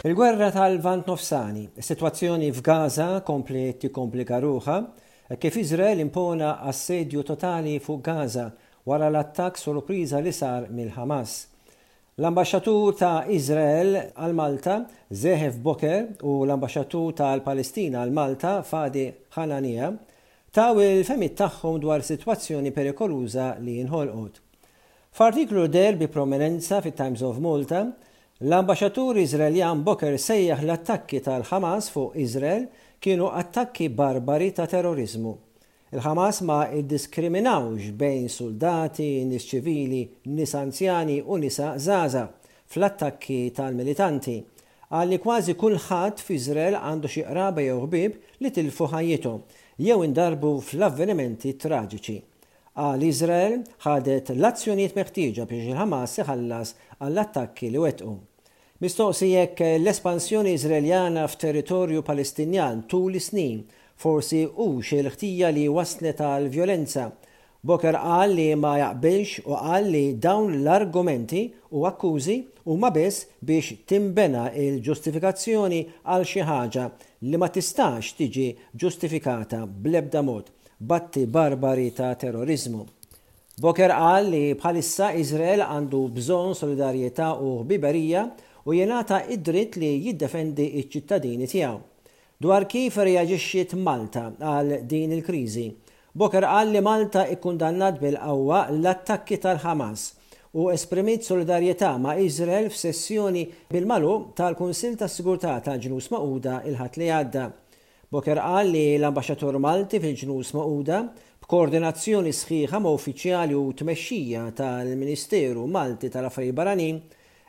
Il-gwerra tal-Lvant Nofsani, is-sitwazzjoni f'Gaza kompliet tikkomplika ruħha hekk kif Iżrael impona assedju totali fuq Gaza wara l-attakk sorpriża li sar mill-Ħamas. L-Ambaxxatur ta' Iżrael għal Malta, Zehev Boker u l-Ambaxxatur tal-Palestina għal Malta, Fadi Hanania, taw il-fehmiet tagħhom dwar sitwazzjoni perikoluża li nħolqot. F'artiklu li deher bi prominenza fit-Times of Malta, l-Ambaxxatur Iżraeljan Boker sejjaħ l-attakki tal-Ħamas fuq Iżrael kienu attakki barbari ta' terroriżmu. Il-Ħamas ma iddiskriminawx bejn suldati, nies ċivili, nies anzjani u nisa żgħażagħ fl-attakki tal-militanti, Qal li kważi kulħadd f'Iżrael għandu xi qraba jew ħbieb li tilfu ħajjithom jew indarbu fl-avvenimenti traġiċi. Qal Iżrael ħadet l-azzjonijiet meħtieġa biex il-Ħamas iħallas għall-attakki li wettqu. Mistoqsi jekk l-espansjoni Iżraeljana f'territorju Palestinjan tul is-snin forsi hux il-ħtija li wasslet għall-vjolenza, Booker qal li ma jaqbilx u qal li dawn l-argumenti u akkużi huma biss biex tinbena l-ġustifikazzjoni għal xi ħaġa li ma tistax tiġi ġustifikata bl-ebda mod b'atti barbari ta' terroriżmu. Booker qal li bħalissa Iżrael għandu bżonn solidarjetà u ħbiberija u jingħata d-dritt li jiddefendi ċ-ċittadini tiegħu. Dwar kif reaġixxiet Malta għal din il-kriżi, Boker qal li Malta ikkundannat bil-qawwa l-attakki tal-Ħamas u esprimiet solidarjetà ma' Iżrael f'sessjoni bil-magħluq tal-Kunsill tas-Sigurtà tal-Ġnus Magħquda l-Ħadd li għadda. Boker qal li l-Ambaxxatur Malti fil-Ġnus Magħquda, b'koordinazzjoni sħiħa ma' uffiċjali u tmexxija tal-Ministeru Malti tal-Affarijiet Barranin,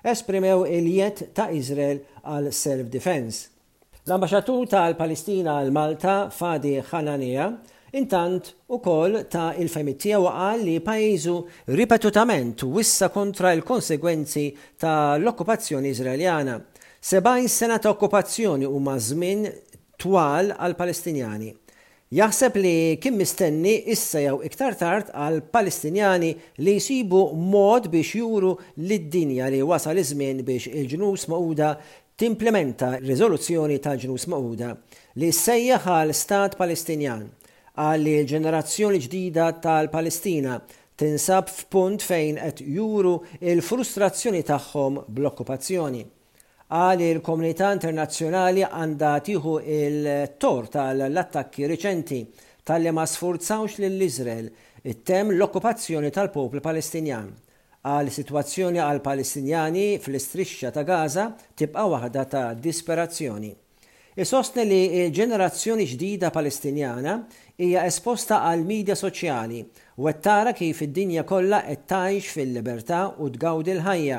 esprimew il-jedd ta' Iżrael għal self-defence. L-Ambaxxatur tal-Palestina għal Malta, Fadi Hanania, intant ukoll ta il-fehmiet tiegħu u qal li pajjiżu ripetutament wissa kontra l-konsegwenzi ta' l-okkupazzjoni Iżraeljana. 70 sena ta' okkupazzjoni huma żmien twal għall-Palestinjani. Jaħseb li kien mistenni issa jew iktar tard għall-Palestinjani li jsibu mod biex juru lid-dinja li wasal iż-żmien biex il-Ġnus Magħquda timplimenta riżoluzzjoni tal-Ġnus Magħquda li ssejjaħ għal stat Palestinjan. Qal li l-ġenerazzjoni ġdida tal-Palestina tinsab f'punt fejn qed juru l-frustrazzjoni tagħhom bl-okkupazzjoni. Qal li l-komunità internazzjonali għandha tieħu t-tort għal l-attakki riċenti talli ma sfurzawx lil Iżrael ittemm l-okkupazzjoni tal-poplu Palestinjan. Qal li sitwazzjoni għall-Palestinjani fl-Istrixxa ta' Gaza tibqa' waħda ta' disperazzjoni. Isostni li l-ġenerazzjoni ġdida Palestinjana hija esposta għall-midja soċjali u qed tara kif id-dinja kollha qed tgħix fil-libertà u tgawdi l-ħajja,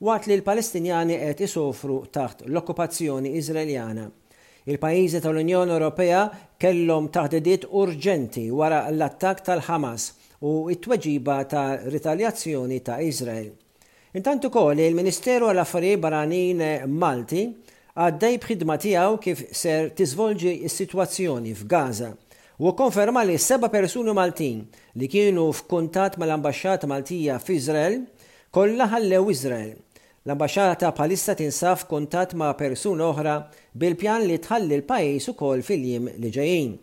waqt li l-Palestinjani qed isofru taħt l-okkupazzjoni Iżraeljana. Il-pajjiżi tal-Unjoni Ewropea kellhom taħdidiet urġenti wara l-attakk tal-Ħamas u t-tweġiba ta' ritaljazzjoni ta' Iżrael. Intant ukoll il-Ministeru għall-Affarijiet Barranin Malti għaddej b'ħidma tiegħu kif ser tiżvolġi s-sitwazzjoni f'Gaza u kkonferma li s-seba' persuni Maltin li kienu f'kuntatt mal-Ambaxxata Maltija f'Iżrael kollha ħallew Iżrael. L-Ambaxxata bħalissa tinsab f'kuntatt ma' persuna oħra bil-pjan li tħalli l-pajjiż ukoll fil-jiem li ġejjin.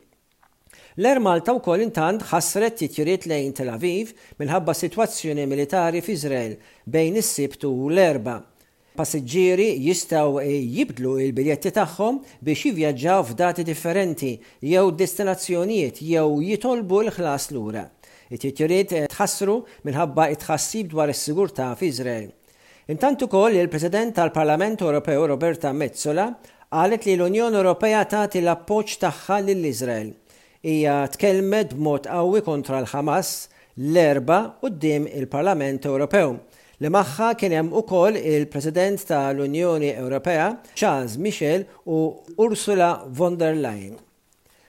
L-Air Malta wkoll intant ħassret titjiriet lejn Tel Aviv minħabba sitwazzjoni militari f'Iżrael bejn is-Sibt u l-Erbgħa. Passiġġieri jistgħu jibdlu l-biljetti tagħhom biex jivvjaġġaw f'dati differenti jew destinazzjonijiet jew jitolbu l-ħlas lura. It-titjiriet tħassru minħabba t-tħassib dwar is-sigurtà f'Iżrael. Intant ukoll il-President tal-Parlament Ewropew Roberta Metsola qalet li l-Unjoni Ewropea tagħti l-appoġġ tagħha lil Iżrael. Hija tkellmet b'mod qawwi kontra l-Ħamas l-Erbgħa quddiem il-Parlament Ewropew, li magħha kien hemm ukoll il-President tal-Unjoni Ewropea Charles Michel u Ursula von der Leyen.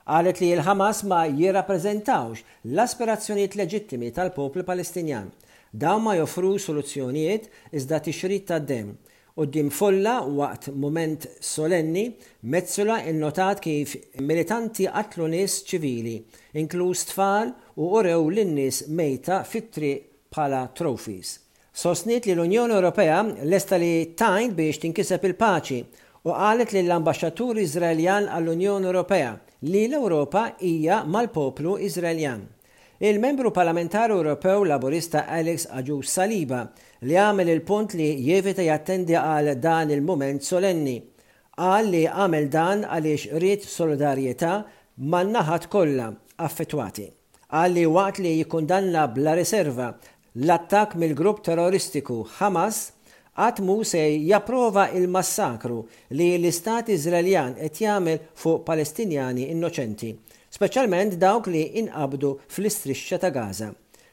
Qalet li l-Ħamas ma jirrappreżentawx l-aspirazzjonijiet leġittimi tal-poplu Palestinjan. Dawn ma joffrux soluzzjonijiet iżda tixrid tad-demm. Quddiem folla waqt mument solenni, Metsola innotat kif militanti qatlu nies ċivili, inkluż tfal u urew lin-nies mejta fit-triq bħala trophies. Sostniet li l-Unjoni Ewropea lesta li tgħin biex tinkiseb il-paċi u qalet lill-Ambaxxatur Iżraeljan għall-Unjoni Ewropea li l-Ewropa hija mal-poplu Iżraeljan. Il-Membru Parlamentari Ewropew Laburista Alex Agius Saliba, li għamel il-punt li jevita jattendi għal dan il-mument solenni, qal li għamel dan għaliex ried solidarjetà man-naħat kollha affettwati. Qal li waqt li jikkundanna bla riserva L-attakk mill-grupp terroristiku Hamas qatt mhu se japprova l-massakru li l-Istat Iżraeljan qed jagħmel fuq Palestinjani innoċenti, speċjalment dawk li inqabdu fl-Istrixxa ta' Gaza.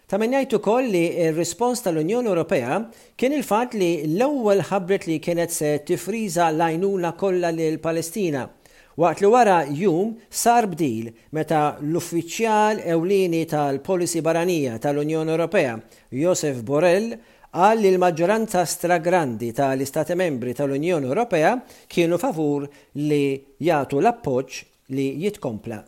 Ta' min jgħid ukoll li r-rispons tal-Unjoni Ewropea kien il-fatt li l-ewwel ħabbret li kienet se tiffriża l-għajnuna kollha lill-Palestina, waqt li wara jum sar bdil meta l-Uffiċjal Ewlieni tal-Policy Barranija tal-Unjoni Ewropea, Josep Borrell, qal li l-maġġoranza stragrandi ta' l-Istati Membri ta' l-Unjoni Ewropea kienu favur li jagħtu l-appoġġ li jitkompla